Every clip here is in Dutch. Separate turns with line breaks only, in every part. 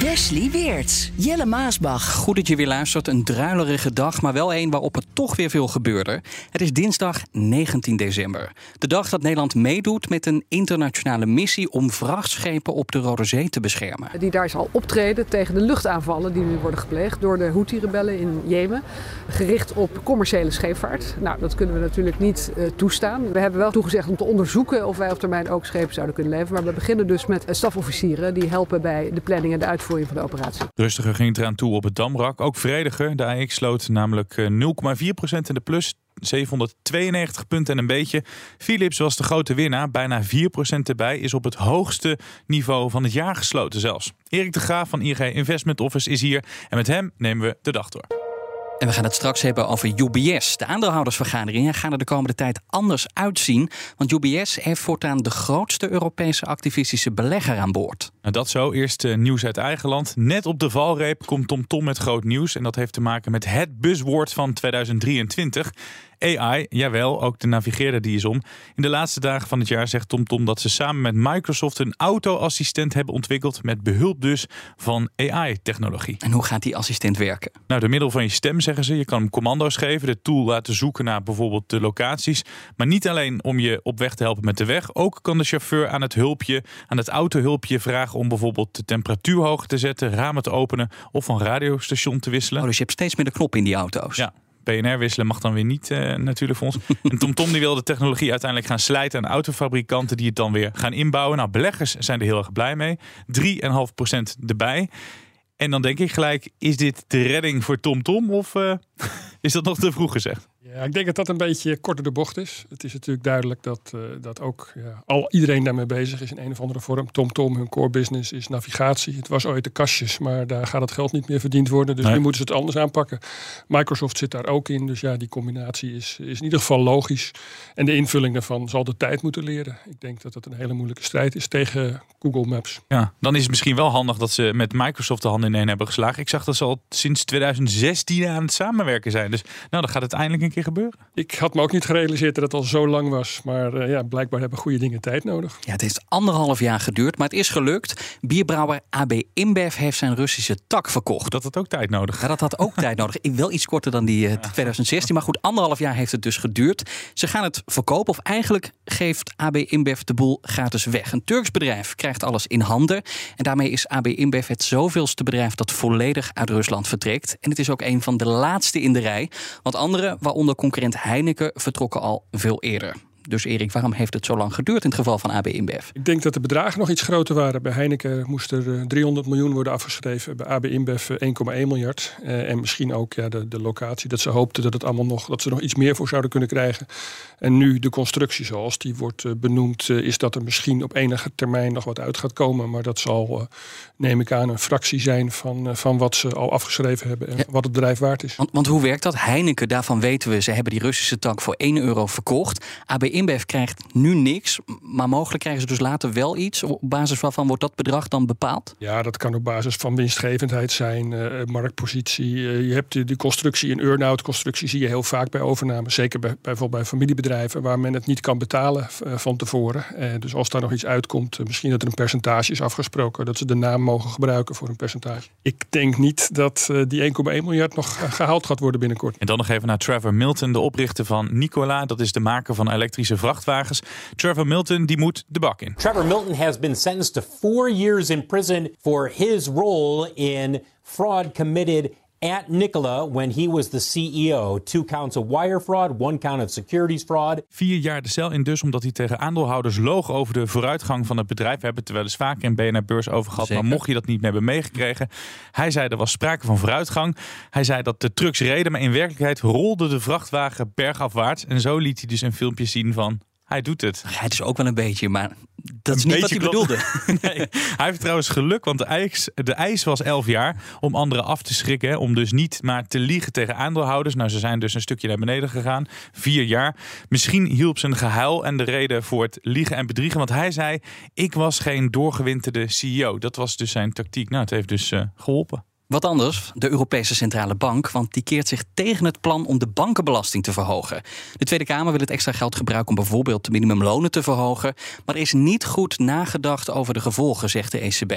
Wesley Weerts, Jelle Maasbach.
Goed dat je weer luistert. Een druilerige dag, maar wel een waarop er toch weer veel gebeurde. Het is dinsdag 19 december. De dag dat Nederland meedoet met een internationale missie om vrachtschepen op de Rode Zee te beschermen.
Die daar zal optreden tegen de luchtaanvallen die nu worden gepleegd door de Houthi-rebellen in Jemen. Gericht op commerciële scheepvaart. Nou, dat kunnen we natuurlijk niet uh, toestaan. We hebben wel toegezegd om te onderzoeken of wij op termijn ook schepen zouden kunnen leveren. Maar we beginnen dus met stafofficieren die helpen bij de planning en de uitvoering van de operatie.
Rustiger ging het eraan toe op het Damrak. Ook vrediger. De AX sloot namelijk 0,4% in de plus. 792 punten en een beetje. Philips was de grote winnaar. Bijna 4% erbij. Is op het hoogste niveau van het jaar gesloten zelfs. Erik de Graaf van ING Investment Office is hier. En met hem nemen we de dag door.
En we gaan het straks hebben over UBS. De aandeelhoudersvergaderingen gaan er de komende tijd anders uitzien. Want UBS heeft voortaan de grootste Europese activistische belegger aan boord.
Nou, dat zo. Eerst uh, nieuws uit eigen land. Net op de valreep komt TomTom Tom met groot nieuws. En dat heeft te maken met het buzzwoord van 2023. AI, jawel, ook de navigeerder die is om. In de laatste dagen van het jaar zegt TomTom Tom dat ze samen met Microsoft een auto-assistent hebben ontwikkeld. Met behulp dus van AI-technologie.
En hoe gaat die assistent werken?
Nou, door middel van je stem zeggen ze. Je kan hem commando's geven, de tool laten zoeken naar bijvoorbeeld de locaties. Maar niet alleen om je op weg te helpen met de weg. Ook kan de chauffeur aan het hulpje, aan het autohulpje vragen om bijvoorbeeld de temperatuur hoog te zetten, ramen te openen of van radiostation te wisselen.
Oh, dus je hebt steeds meer de knop in die auto's.
Ja, PNR wisselen mag dan weer niet uh, natuurlijk voor ons. En TomTom die wil de technologie uiteindelijk gaan slijten aan autofabrikanten die het dan weer gaan inbouwen. Nou, beleggers zijn er heel erg blij mee. 3,5% erbij. En dan denk ik gelijk, is dit de redding voor TomTom of uh, is dat nog te vroeg gezegd?
Ja, ik denk dat dat een beetje korter de bocht is. Het is natuurlijk duidelijk dat, uh, dat ook ja, al iedereen daarmee bezig is in een of andere vorm. TomTom, Tom, hun core business is navigatie. Het was ooit de kastjes, maar daar gaat het geld niet meer verdiend worden. Dus nee. nu moeten ze het anders aanpakken. Microsoft zit daar ook in. Dus ja, die combinatie is, is in ieder geval logisch. En de invulling daarvan zal de tijd moeten leren. Ik denk dat dat een hele moeilijke strijd is tegen Google Maps.
Ja, dan is het misschien wel handig dat ze met Microsoft de handen in één hebben geslagen. Ik zag dat ze al sinds 2016 aan het samenwerken zijn. Dus nou, dan gaat het eindelijk een keer gebeuren.
Ik had me ook niet gerealiseerd dat het al zo lang was. Maar uh, ja, blijkbaar hebben goede dingen tijd nodig.
Ja, het heeft anderhalf jaar geduurd, maar het is gelukt. Bierbrouwer AB InBev heeft zijn Russische tak verkocht.
Dat had ook tijd nodig.
Ja, dat had ook tijd nodig. Wel iets korter dan die uh, 2016. Maar goed, anderhalf jaar heeft het dus geduurd. Ze gaan het verkopen. Of eigenlijk geeft AB InBev de boel gratis weg. Een Turks bedrijf krijgt alles in handen. En daarmee is AB InBev het zoveelste bedrijf dat volledig uit Rusland vertrekt. En het is ook een van de laatste in de rij. Want anderen, waaronder concurrent Heineken, vertrokken al veel eerder. Dus Erik, waarom heeft het zo lang geduurd in het geval van AB InBev?
Ik denk dat de bedragen nog iets groter waren. Bij Heineken moest er 300 miljoen worden afgeschreven. Bij AB InBev 1,1 miljard. Eh, en misschien ook ja, de, de locatie. Dat ze hoopten dat, het allemaal nog, dat ze nog iets meer voor zouden kunnen krijgen. En nu de constructie zoals die wordt uh, benoemd... Uh, is dat er misschien op enige termijn nog wat uit gaat komen. Maar dat zal, neem ik aan, een fractie zijn van, van wat ze al afgeschreven hebben. En ja. wat het bedrijf waard is.
Want, want hoe werkt dat? Heineken, daarvan weten we... ze hebben die Russische tank voor 1 euro verkocht. AB InBev krijgt nu niks, maar mogelijk krijgen ze dus later wel iets. Op basis waarvan wordt dat bedrag dan bepaald?
Ja, dat kan op basis van winstgevendheid zijn, uh, marktpositie. Uh, je hebt de, de constructie, een earn-out constructie zie je heel vaak bij overname. Zeker bij, bijvoorbeeld bij familiebedrijven waar men het niet kan betalen uh, van tevoren. dus als daar nog iets uitkomt, misschien dat er een percentage is afgesproken, dat ze de naam mogen gebruiken voor een percentage. Ik denk niet dat die 1,1 miljard nog gehaald gaat worden binnenkort.
En dan nog even naar Trevor Milton, de oprichter van Nikola. Dat is de maker van elektrische vrachtwagens. Trevor Milton die moet de bak in.
Trevor Milton has been sentenced to four years in prison for his role in fraud committed at Nikola when he was the CEO. Two counts of wire fraud, one count of securities fraud.
Vier jaar de cel in dus omdat hij tegen aandeelhouders loog over de vooruitgang van het bedrijf. We hebben het er wel eens vaker in BNR Beurs over gehad. Zeker. Maar mocht je dat niet meer hebben meegekregen. Hij zei er was sprake van vooruitgang. Hij zei dat de trucks reden, maar in werkelijkheid rolde de vrachtwagen bergafwaarts. En zo liet hij dus een filmpje zien van Hij doet het.
Ja, het is ook wel een beetje, maar dat is
Een
niet wat hij bedoelde.
Nee, hij heeft trouwens geluk, want de eis, de eis was 11 jaar om anderen af te schrikken. hè, Om dus niet maar te liegen tegen aandeelhouders. Nou, ze zijn dus een stukje naar beneden gegaan. Vier jaar. Misschien hielp zijn gehuil en de reden voor het liegen en bedriegen. Want hij zei, ik was geen doorgewinterde CEO. Dat was dus zijn tactiek. Nou, het heeft dus eh, geholpen.
Wat anders, de Europese Centrale Bank, want die keert zich tegen het plan om de bankenbelasting te verhogen. De Tweede Kamer wil het extra geld gebruiken om bijvoorbeeld de minimumlonen te verhogen. Maar er is niet goed nagedacht over de gevolgen, zegt de ECB.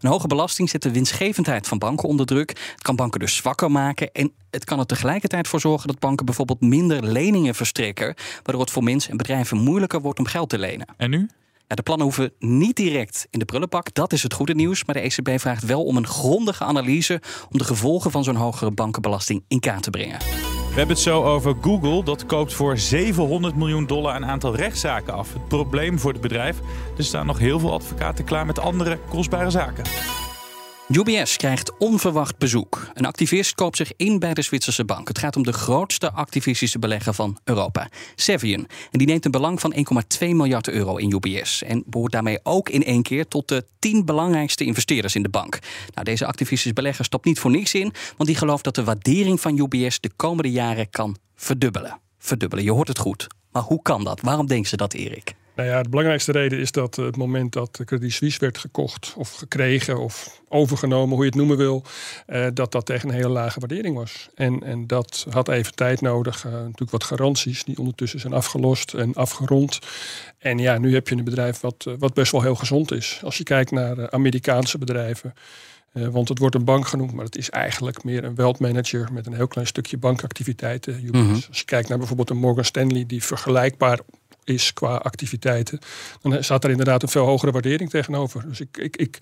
Een hoge belasting zet de winstgevendheid van banken onder druk. Het kan banken dus zwakker maken. En het kan er tegelijkertijd voor zorgen dat banken bijvoorbeeld minder leningen verstrekken. Waardoor het voor mensen en bedrijven moeilijker wordt om geld te lenen.
En nu?
De plannen hoeven niet direct in de prullenbak. Dat is het goede nieuws. Maar de ECB vraagt wel om een grondige analyse om de gevolgen van zo'n hogere bankenbelasting in kaart te brengen.
We hebben het zo over Google. Dat koopt voor 700 miljoen dollar een aantal rechtszaken af. Het probleem voor het bedrijf. Er staan nog heel veel advocaten klaar met andere kostbare zaken.
UBS krijgt onverwacht bezoek. Een activist koopt zich in bij de Zwitserse bank. Het gaat om de grootste activistische belegger van Europa, Cevian. En die neemt een belang van 1,2 miljard euro in UBS. En behoort daarmee ook in één keer tot de 10 belangrijkste investeerders in de bank. Nou, deze activistische belegger stapt niet voor niks in, want die gelooft dat de waardering van UBS de komende jaren kan verdubbelen. Verdubbelen, je hoort het goed. Maar hoe kan dat? Waarom denken ze dat, Erik?
Nou ja, de belangrijkste reden is dat het moment dat Credit Suisse werd gekocht of gekregen of overgenomen, hoe je het noemen wil, eh, dat dat tegen een hele lage waardering was. En, en dat had even tijd nodig. eh, natuurlijk wat garanties die ondertussen zijn afgelost en afgerond. En ja, nu heb je een bedrijf wat, eh, wat best wel heel gezond is. Als je kijkt naar eh, Amerikaanse bedrijven. Want het wordt een bank genoemd, maar het is eigenlijk meer een wealth manager met een heel klein stukje bankactiviteiten.
Mhm.
Als je kijkt naar bijvoorbeeld een Morgan Stanley, die vergelijkbaar is qua activiteiten, dan staat er inderdaad een veel hogere waardering tegenover. Dus ik, ik, ik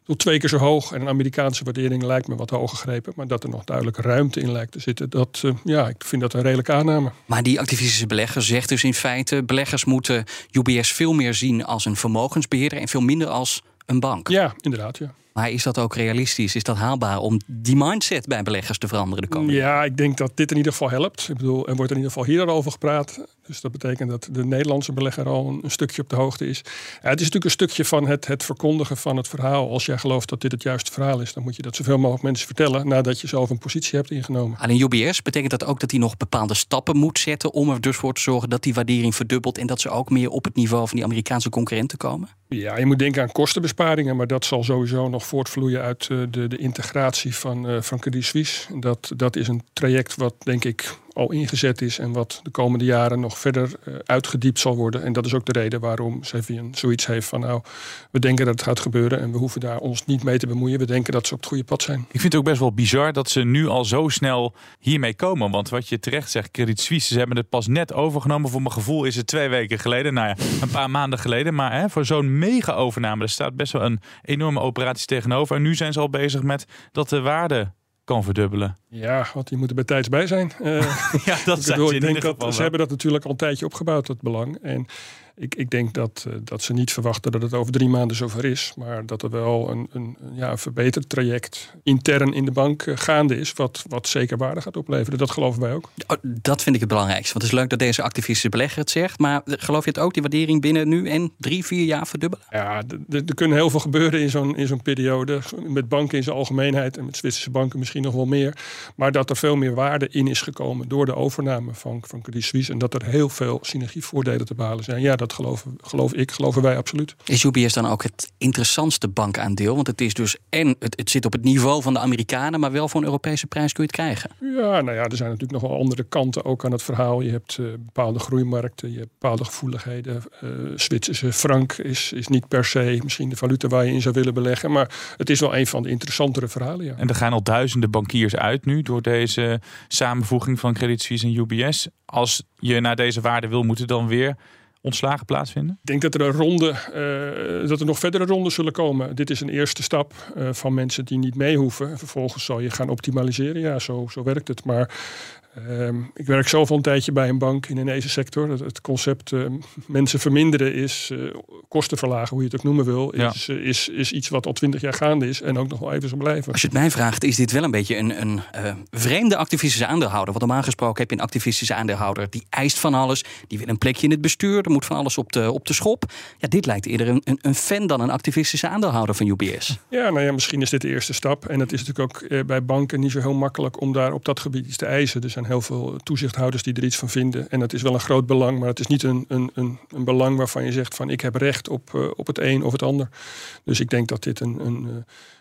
bedoel twee keer zo hoog en een Amerikaanse waardering lijkt me wat hoog gegrepen, maar dat er nog duidelijk ruimte in lijkt te zitten, dat, eh, ja, ik vind dat een redelijke aanname.
Maar die activistische belegger zegt dus in feite: beleggers moeten UBS veel meer zien als een vermogensbeheerder en veel minder als een bank.
Ja, inderdaad, ja.
Maar is dat ook realistisch? Is dat haalbaar om die mindset bij beleggers te veranderen de komende
Ja, ik denk dat dit in ieder geval helpt. Ik bedoel, er wordt in ieder geval hier al over gepraat. Dus dat betekent dat de Nederlandse belegger al een, stukje op de hoogte is. Ja, het is natuurlijk een stukje van het, het verkondigen van het verhaal. Als jij gelooft dat dit het juiste verhaal is, dan moet je dat zoveel mogelijk mensen vertellen nadat je zelf een positie hebt ingenomen.
Alleen UBS betekent dat ook dat hij nog bepaalde stappen moet zetten om er dus voor te zorgen dat die waardering verdubbelt en dat ze ook meer op het niveau van die Amerikaanse concurrenten komen?
Ja, je moet denken aan kostenbesparingen, maar dat zal sowieso nog voortvloeien uit eh, de, de integratie van, eh, van Credit Suisse. Dat, dat is een traject wat denk ik al ingezet is en wat de komende jaren nog verder eh, uitgediept zal worden. En dat is ook de reden waarom Sevian zoiets heeft van nou, we denken dat het gaat gebeuren en we hoeven daar ons niet mee te bemoeien. We denken dat ze op het goede pad zijn.
Ik vind het ook best wel bizar dat ze nu al zo snel hiermee komen. Want wat je terecht zegt, Credit Suisse, ze hebben het pas net overgenomen. Voor mijn gevoel is het twee weken geleden. Nou ja, een paar maanden geleden. Maar hè, voor zo'n mega overname, er staat best wel een enorme operatie tegenover. En nu zijn ze al bezig met dat de waarde kan verdubbelen.
Ja, want die moeten bij tijds bij zijn. Eh,
Ja, dat zijn
bedoel,
ze
ik
in
denk
ieder
dat
geval
ze hebben dat natuurlijk al een tijdje opgebouwd, dat belang. En ik, ik denk dat, eh, dat ze niet verwachten dat het over drie maanden zover is. Maar dat er wel een, een, ja, een verbeterd traject intern in de bank eh, gaande is. Wat, wat zeker waarde gaat opleveren. Dat geloven wij ook.
Oh, dat vind ik het belangrijkste. Want het is leuk dat deze activistische belegger het zegt. Maar geloof je het ook, die waardering binnen nu en drie, vier jaar verdubbelen?
Ja, er kunnen heel veel gebeuren in zo'n, in zo'n periode. Met banken in zijn algemeenheid en met Zwitserse banken misschien nog wel meer. Maar dat er veel meer waarde in is gekomen door de overname van, van Credit Suisse. En dat er heel veel synergievoordelen te behalen zijn. Ja, dat geloven, geloof ik, geloven wij absoluut.
Is UBS dan ook het interessantste bankaandeel? Want het is dus en het, het zit op het niveau van de Amerikanen, maar wel voor een Europese prijs kun je het krijgen.
Ja, nou ja, er zijn natuurlijk nog wel andere kanten ook aan het verhaal. Je hebt eh, bepaalde groeimarkten, je hebt bepaalde gevoeligheden. Eh Zwitserse frank is, is niet per se misschien de valuta waar je in zou willen beleggen. Maar het is wel een van de interessantere verhalen, ja.
En er gaan al duizenden bankiers uit nu door deze samenvoeging van Credit Suisse en UBS. Als je naar deze waarde wil, moeten dan weer ontslagen plaatsvinden?
Ik denk dat er een ronde, eh, dat er nog verdere rondes zullen komen. Dit is een eerste stap eh, van mensen die niet mee hoeven. Vervolgens zal je gaan optimaliseren. Ja, zo, zo werkt het. Maar Ehm, ik werk zelf al een tijdje bij een bank in de sector. Het, het concept uh, mensen verminderen is, uh, kosten verlagen, hoe je het ook noemen wil, is, ja. is, is iets wat al twintig jaar gaande is en ook nog wel even zal blijven.
Als je het mij vraagt, is dit wel een beetje een, een vreemde activistische aandeelhouder. Want normaal gesproken heb je een activistische aandeelhouder die eist van alles, die wil een plekje in het bestuur, er moet van alles op de, op de schop. Ja, dit lijkt eerder een, een, een fan dan een activistische aandeelhouder van UBS.
Ja, nou ja, misschien is dit de eerste stap. En het is natuurlijk ook bij banken niet zo heel makkelijk om daar op dat gebied iets te eisen. Dus zijn heel veel toezichthouders die er iets van vinden. En dat is wel een groot belang, maar het is niet een, een, een, een belang waarvan je zegt van ik heb recht op, uh, op het een of het ander. Dus ik denk dat dit een, een, uh,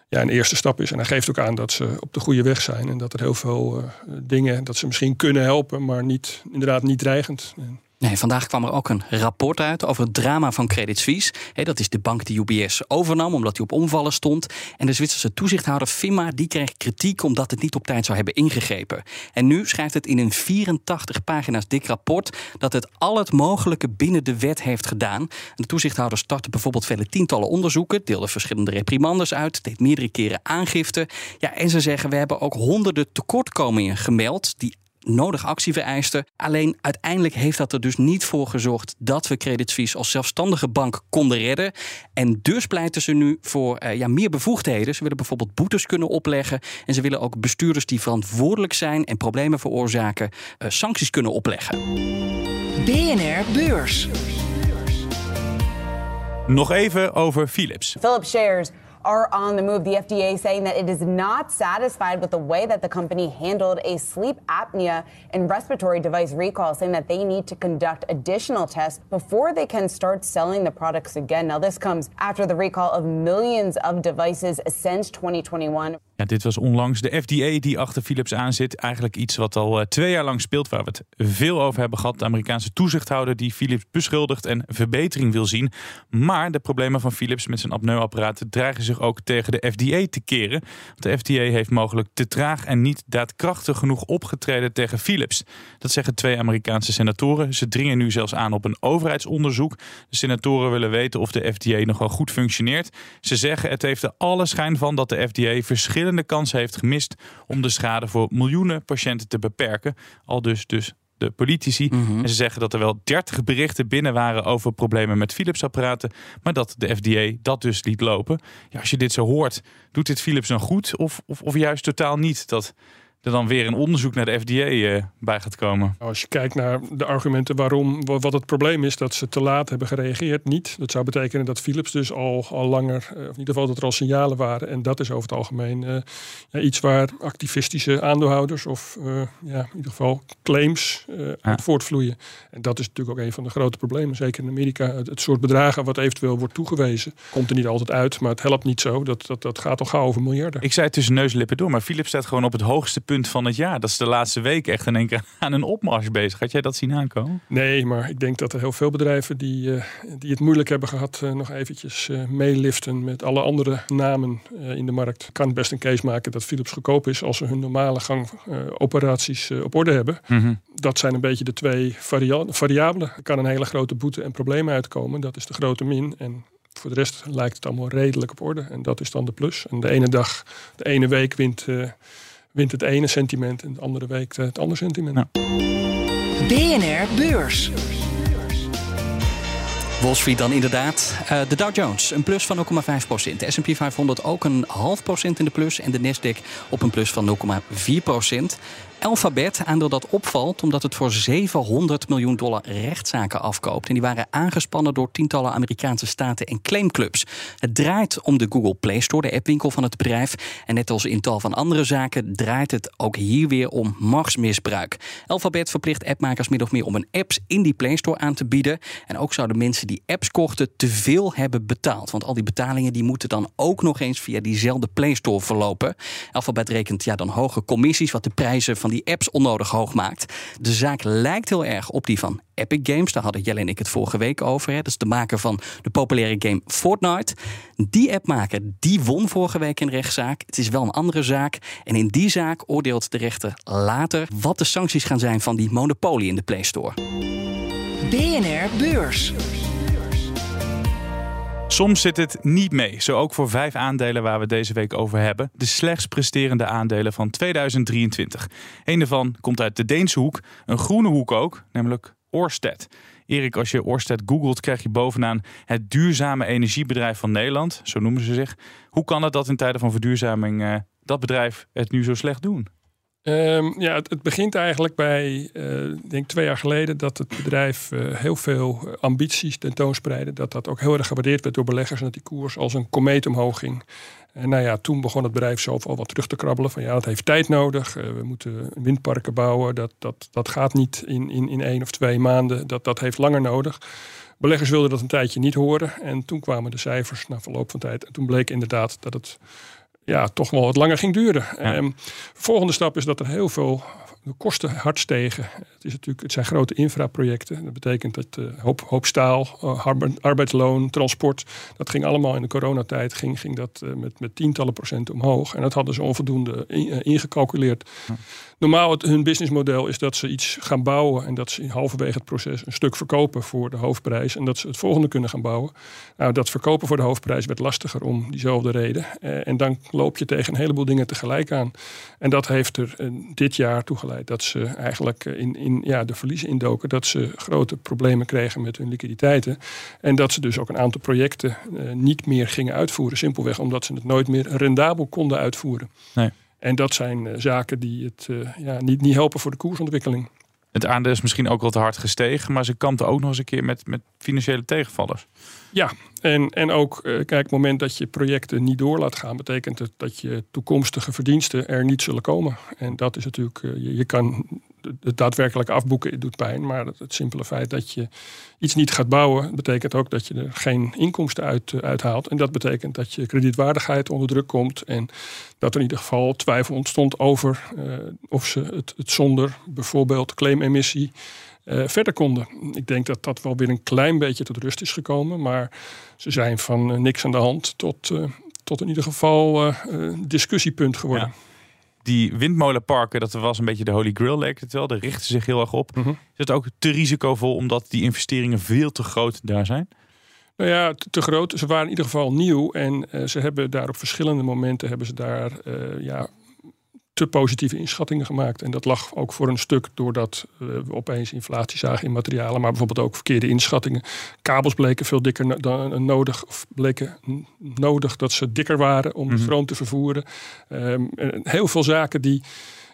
ja, een eerste stap is. En hij geeft ook aan dat ze op de goede weg zijn. En dat er heel veel uh, dingen, dat ze misschien kunnen helpen, maar niet, inderdaad niet dreigend.
Nee, vandaag kwam er ook een rapport uit over het drama van Credit Suisse. dat is de bank die UBS overnam omdat hij op omvallen stond. En de Zwitserse toezichthouder FINMA die kreeg kritiek omdat het niet op tijd zou hebben ingegrepen. En nu schrijft het in een 84 pagina's dik rapport dat het al het mogelijke binnen de wet heeft gedaan. de toezichthouder startte bijvoorbeeld vele tientallen onderzoeken, deelde verschillende reprimandes uit, deed meerdere keren aangifte. Ja, en ze zeggen we hebben ook honderden tekortkomingen gemeld die nodig actie vereisten. Alleen uiteindelijk heeft dat er dus niet voor gezorgd dat we Credit Suisse als zelfstandige bank konden redden. En dus pleiten ze nu voor uh, ja, meer bevoegdheden. Ze willen bijvoorbeeld boetes kunnen opleggen. En ze willen ook bestuurders die verantwoordelijk zijn en problemen veroorzaken, uh, sancties kunnen opleggen.
BNR Beurs.
Nog even over Philips.
Philips shares are on the move. The FDA saying that it is not satisfied with the way that the company handled a sleep apnea and respiratory device recall, saying that they need to conduct additional tests before they can start selling the products again. Now, this comes after the recall of millions of devices since 2021.
Dit was onlangs de FDA die achter Philips aanzit. Eigenlijk iets wat al uh, twee jaar lang speelt, waar we het veel over hebben gehad. De Amerikaanse toezichthouder die Philips beschuldigt en verbetering wil zien. Maar de problemen van Philips met zijn apneuapparaten dreigen zich ook tegen de FDA te keren. Want de FDA heeft mogelijk te traag en niet daadkrachtig genoeg opgetreden tegen Philips. Dat zeggen twee Amerikaanse senatoren. Ze dringen nu zelfs aan op een overheidsonderzoek. De senatoren willen weten of de FDA nog wel goed functioneert. Ze zeggen het heeft er alle schijn van dat de FDA verschillende kansen heeft gemist om de schade voor miljoenen patiënten te beperken. Al dus, dus de politici. En ze zeggen dat er wel 30 berichten binnen waren over problemen met Philips-apparaten. Maar dat de FDA dat dus liet lopen. Ja, als je dit zo hoort, doet dit Philips dan goed? Of, of, of juist totaal niet? Dat er dan weer een onderzoek naar de FDA uh, bij gaat komen.
Als je kijkt naar de argumenten waarom, wat het probleem is dat ze te laat hebben gereageerd, niet. Dat zou betekenen dat Philips dus al, al langer, of in ieder geval dat er al signalen waren. En dat is over het algemeen uh, ja, iets waar activistische aandeelhouders of uh, ja, in ieder geval claims ja. uit voortvloeien. En dat is natuurlijk ook een van de grote problemen. Zeker in Amerika. Het, het, soort bedragen wat eventueel wordt toegewezen, komt er niet altijd uit. Maar het helpt niet zo. Dat, dat, dat gaat al gauw over miljarden.
Ik zei tussen neus en lippen door, maar Philips staat gewoon op het hoogste punt van het jaar. Dat is de laatste week echt in één keer aan een opmars bezig. Had jij dat zien aankomen?
Nee, maar ik denk dat er heel veel bedrijven die, uh, die het moeilijk hebben gehad, uh, nog eventjes uh, meeliften met alle andere namen in de markt. Kan best een case maken dat Philips goedkoop is als ze hun normale gang operaties op orde hebben. Mm -hmm. Dat zijn een beetje de twee varia variabelen. Er kan een hele grote boete en problemen uitkomen. Dat is de grote min. En voor de rest lijkt het allemaal redelijk op orde. En dat is dan de plus. En de ene dag, de ene week wint wint het ene sentiment en de andere week het andere sentiment. Ja.
BNR Beurs.
Wall Street dan inderdaad. Uh, de Dow Jones, een plus van 0,5 procent. De S&P 500 ook een half procent in de plus. En de Nasdaq op een plus van 0,4 procent. Alphabet, aandeel dat opvalt omdat het voor 700 miljoen dollar rechtszaken afkoopt. En die waren aangespannen door tientallen Amerikaanse staten en claimclubs. Het draait om de Google Play Store, de appwinkel van het bedrijf. En net als in tal van andere zaken draait het ook hier weer om machtsmisbruik. Alphabet verplicht appmakers min of meer om een apps in die Play Store aan te bieden. En ook zouden mensen die apps kochten te veel hebben betaald. Want al die betalingen die moeten dan ook nog eens via diezelfde Play Store verlopen. Alphabet rekent ja, dan hoge commissies, wat de prijzen van die apps onnodig hoog maakt. De zaak lijkt heel erg op die van Epic Games. Daar hadden Jelle en ik het vorige week over. Hè. Dat is de maker van de populaire game Fortnite. Die appmaker die won vorige week in rechtszaak. Het is wel een andere zaak. En in die zaak oordeelt de rechter later wat de sancties gaan zijn van die monopolie in de Play Store.
BNR Beurs.
Soms zit het niet mee. Zo ook voor vijf aandelen waar we deze week over hebben. De slechts presterende aandelen van 2023. Een daarvan komt uit de Deense hoek. Een groene hoek ook, namelijk Orsted. Erik, als je Orsted googelt, krijg je bovenaan het duurzame energiebedrijf van Nederland. Zo noemen ze zich. Hoe kan het dat in tijden van verduurzaming uh, dat bedrijf het nu zo slecht doen?
Um, ja, het, begint eigenlijk bij, uh, denk twee jaar geleden, dat het bedrijf uh, heel veel ambities tentoonspreidde. Dat dat ook heel erg gewaardeerd werd door beleggers en dat die koers als een komeet omhoog ging. En nou ja, toen begon het bedrijf zelf al wat terug te krabbelen. Van ja, dat heeft tijd nodig. We moeten windparken bouwen. Dat, dat, dat gaat niet in, in, in één of twee maanden. Dat, dat heeft langer nodig. Beleggers wilden dat een tijdje niet horen. En toen kwamen de cijfers na verloop van tijd. En toen bleek inderdaad dat het ja, toch wel wat langer ging duren. Ja. Um, volgende stap is dat er heel veel de kosten hard stegen. Het, is natuurlijk, het zijn grote infraprojecten. Dat betekent dat uh, hoop, hoop staal, uh, arbeidsloon, transport. Dat ging allemaal in de coronatijd ging, ging dat, uh, met, met tientallen procent omhoog. En dat hadden ze onvoldoende in, ingecalculeerd. Ja. Normaal het, hun businessmodel is dat ze iets gaan bouwen en dat ze halverwege het proces een stuk verkopen voor de hoofdprijs en dat ze het volgende kunnen gaan bouwen. Nou, dat verkopen voor de hoofdprijs werd lastiger om diezelfde reden. Eh, en dan loop je tegen een heleboel dingen tegelijk aan. En dat heeft er eh, dit jaar toe geleid dat ze eigenlijk in, in ja, de verliezen indoken, dat ze grote problemen kregen met hun liquiditeiten en dat ze dus ook een aantal projecten eh, niet meer gingen uitvoeren. Simpelweg omdat ze het nooit meer rendabel konden uitvoeren.
Nee.
En dat zijn uh, zaken die het uh, ja, niet, niet helpen voor de koersontwikkeling.
Het aandeel is misschien ook wel te hard gestegen, maar ze kampten ook nog eens een keer met, met financiële tegenvallers.
Ja, en, en ook, uh, kijk, het moment dat je projecten niet door laat gaan, betekent het dat je toekomstige verdiensten er niet zullen komen. En dat is natuurlijk, je, je kan het daadwerkelijk afboeken doet pijn. Maar het, simpele feit dat je iets niet gaat bouwen, betekent ook dat je er geen inkomsten uit, uh, uithaalt. En dat betekent dat je kredietwaardigheid onder druk komt. En dat er in ieder geval twijfel ontstond over of ze het, het, zonder bijvoorbeeld claimemissie uh, verder konden. Ik denk dat dat wel weer een klein beetje tot rust is gekomen. Maar ze zijn van niks aan de hand tot, tot in ieder geval discussiepunt geworden.
Ja die windmolenparken, dat was een beetje de holy grail, leek het wel. Daar richten zich heel erg op. Mm -hmm. Is het ook te risicovol omdat die investeringen veel te groot daar zijn?
Nou ja, te, te groot. Ze waren in ieder geval nieuw en uh, ze hebben daar op verschillende momenten hebben ze daar uh, ja, te positieve inschattingen gemaakt. En dat lag ook voor een stuk doordat we opeens inflatie zagen in materialen, maar bijvoorbeeld ook verkeerde inschattingen. Kabels bleken veel dikker dan nodig, of bleken nodig dat ze dikker waren om mm -hmm. stroom te vervoeren. Um, heel veel zaken die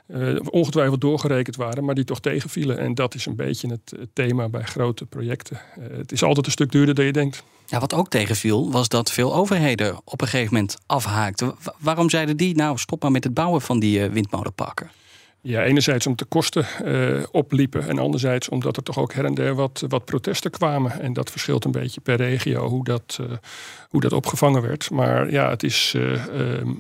uh, ongetwijfeld doorgerekend waren, maar die toch tegenvielen. En dat is een beetje het, het thema bij grote projecten. Uh, het is altijd een stuk duurder dan je denkt.
Ja, wat ook tegenviel, was dat veel overheden op een gegeven moment afhaakten. Waarom zeiden die, nou stop maar met het bouwen van die uh, windmolenparken?
Ja, enerzijds omdat de kosten uh, opliepen en anderzijds omdat er toch ook her en der wat, wat protesten kwamen. En dat verschilt een beetje per regio hoe dat, uh, hoe dat opgevangen werd. Maar ja, het is uh,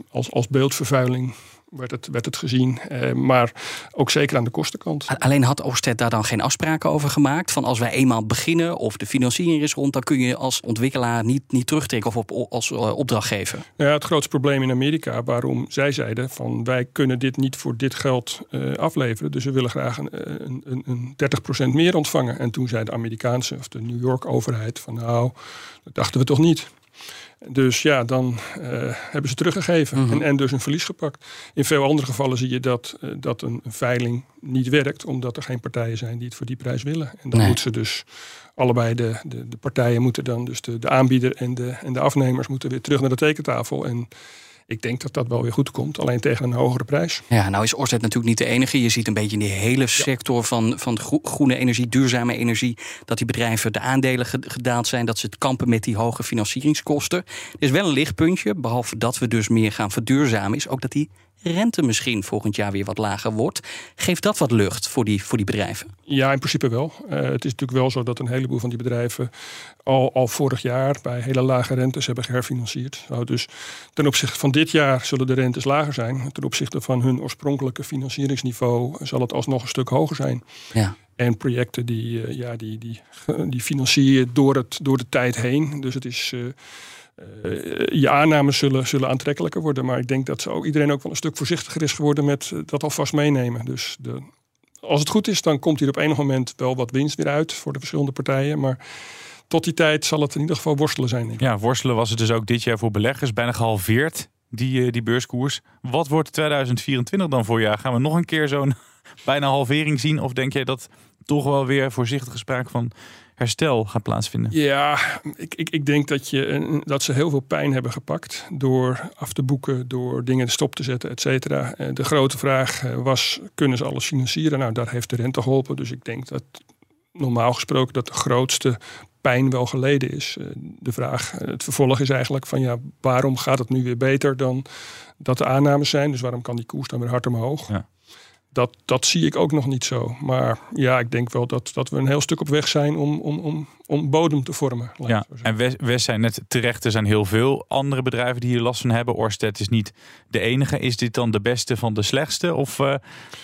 als, als beeldvervuiling werd het, werd het gezien. Eh, maar ook zeker aan de kostenkant.
Alleen had Oosted daar dan geen afspraken over gemaakt? Van als wij eenmaal beginnen of de financiering is rond... dan kun je als ontwikkelaar niet, niet terugtrekken of op, als uh, opdrachtgever?
Ja, het grootste probleem in Amerika waarom zij zeiden... van wij kunnen dit niet voor dit geld uh, afleveren... dus we willen graag een, een, een 30% meer ontvangen. En toen zei de Amerikaanse of de New York overheid van nou, dat dachten we toch niet... Dus ja, dan uh, hebben ze teruggegeven mm -hmm. en, en, dus een verlies gepakt. In veel andere gevallen zie je dat, uh, dat een, een, veiling niet werkt, omdat er geen partijen zijn die het voor die prijs willen. En dan nee. moeten ze dus allebei de, de, de, partijen moeten dan, dus de, de aanbieder en de, en de afnemers moeten weer terug naar de tekentafel. En ik denk dat dat wel weer goed komt, alleen tegen een hogere prijs.
Ja, nou is Orsted natuurlijk niet de enige. Je ziet een beetje in die hele sector van, van groene energie, duurzame energie, dat die bedrijven de aandelen gedaald zijn, dat ze het kampen met die hoge financieringskosten. Er is wel een lichtpuntje, behalve dat we dus meer gaan verduurzamen, is ook dat die rente misschien volgend jaar weer wat lager wordt. Geeft dat wat lucht voor die, voor die bedrijven?
Ja, in principe wel. Uh, het is natuurlijk wel zo dat een heleboel van die bedrijven al, al vorig jaar bij hele lage rentes hebben geherfinancierd. Nou, dus ten opzichte van dit jaar zullen de rentes lager zijn. Ten opzichte van hun oorspronkelijke financieringsniveau zal het alsnog een stuk hoger zijn.
Ja.
En projecten die, uh, ja, die, die, die financier je door, het, door de tijd heen. Dus het is. Uh, je aannames zullen, zullen aantrekkelijker worden. Maar ik denk dat ook, iedereen ook wel een stuk voorzichtiger is geworden met dat alvast meenemen. Dus de, als het goed is, dan komt hier op enig moment wel wat winst weer uit voor de verschillende partijen. Maar tot die tijd zal het in ieder geval worstelen zijn.
Ja, worstelen was het dus ook dit jaar voor beleggers. Bijna gehalveerd, die, die beurskoers. Wat wordt 2024 dan voor jaar? Gaan we nog een keer zo'n bijna halvering zien? Of denk jij dat toch wel weer voorzichtige sprake van herstel gaat plaatsvinden?
Ja, ik, ik, ik denk dat, je, dat ze heel veel pijn hebben gepakt door af te boeken, door dingen stop te zetten, et cetera. Eh, de grote vraag eh, was, kunnen ze alles financieren? Nou, daar heeft de rente geholpen. Dus ik denk dat normaal gesproken dat de grootste pijn wel geleden is. Eh, de vraag, het vervolg is eigenlijk van ja, waarom gaat het nu weer beter dan dat de aannames zijn? Dus waarom kan die koers dan weer hard omhoog? Ja dat, dat zie ik ook nog niet zo. Maar ja, ik denk wel dat, dat we een heel stuk op weg zijn om, om, om, om bodem te vormen.
Ja, en West, West zijn net terecht. Er zijn heel veel andere bedrijven die hier last van hebben. Orsted is niet de enige. Is dit dan de beste van de slechtste? Of uh,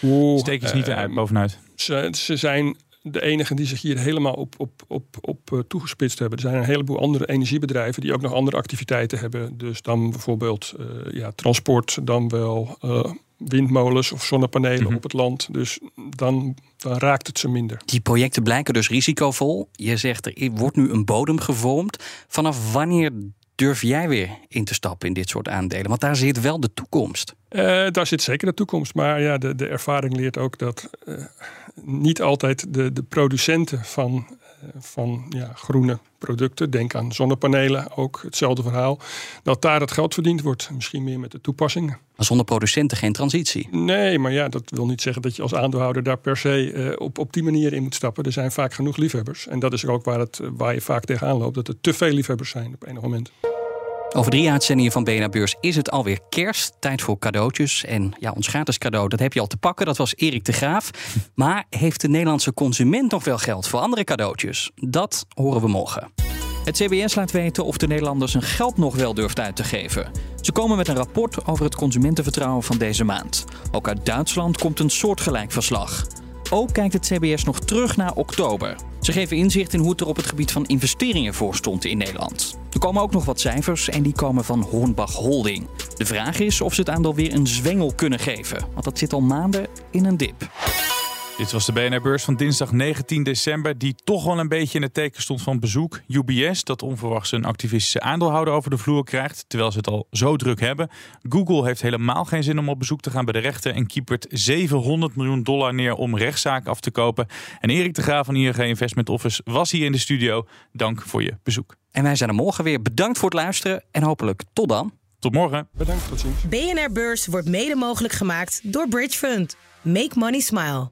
Oeh, steek je ze niet uh, uit, bovenuit?
Ze, ze zijn de enigen die zich hier helemaal op, op, op, op uh, toegespitst hebben. Er zijn een heleboel andere energiebedrijven die ook nog andere activiteiten hebben. Dus dan bijvoorbeeld uh, ja, transport, dan wel uh, windmolens of zonnepanelen
Mhm.
op het land. Dus dan, dan raakt het ze minder.
Die projecten blijken dus risicovol. Je zegt er wordt nu een bodem gevormd. Vanaf wanneer durf jij weer in te stappen in dit soort aandelen? Want daar zit wel de toekomst.
Uh, daar zit zeker de toekomst. Maar ja, de, de ervaring leert ook dat uh, niet altijd de, de producenten van, van ja, groene producten, denk aan zonnepanelen, ook hetzelfde verhaal, dat daar het geld verdiend wordt. Misschien meer met de toepassingen.
Maar zonder producenten geen transitie.
Nee, maar ja, dat wil niet zeggen dat je als aandeelhouder daar per se op, op die manier in moet stappen. Er zijn vaak genoeg liefhebbers. En dat is ook waar, het, waar je vaak tegenaan loopt, dat er te veel liefhebbers zijn op enig moment.
Over drie uitzendingen van BNA Beurs is het alweer kerst. Tijd voor cadeautjes. En ja, ons gratis cadeau, dat heb je al te pakken. Dat was Erik de Graaf. Maar heeft de Nederlandse consument nog wel geld voor andere cadeautjes? Dat horen we morgen. Het CBS laat weten of de Nederlanders hun geld nog wel durft uit te geven. Ze komen met een rapport over het consumentenvertrouwen van deze maand. Ook uit Duitsland komt een soortgelijk verslag. Ook kijkt het CBS nog terug naar oktober. Ze geven inzicht in hoe het er op het gebied van investeringen voor stond in Nederland. Er komen ook nog wat cijfers en die komen van Hornbach Holding. De vraag is of ze het aandeel weer een zwengel kunnen geven, want dat zit al maanden in een dip.
Dit was de BNR-beurs van dinsdag 19 december, die toch wel een beetje in het teken stond van bezoek. UBS, dat onverwachts een activistische aandeelhouder over de vloer krijgt, terwijl ze het al zo druk hebben. Google heeft helemaal geen zin om op bezoek te gaan bij de rechter en kiepert 700 miljoen dollar neer om rechtszaken af te kopen. En Erik de Graaf van ING Investment Office was hier in de studio. Dank voor je bezoek.
En wij zijn er morgen weer. Bedankt voor het luisteren en hopelijk tot dan.
Tot morgen.
Bedankt, tot ziens.
BNR Beurs wordt mede mogelijk gemaakt door Bridge Fund. Make money smile.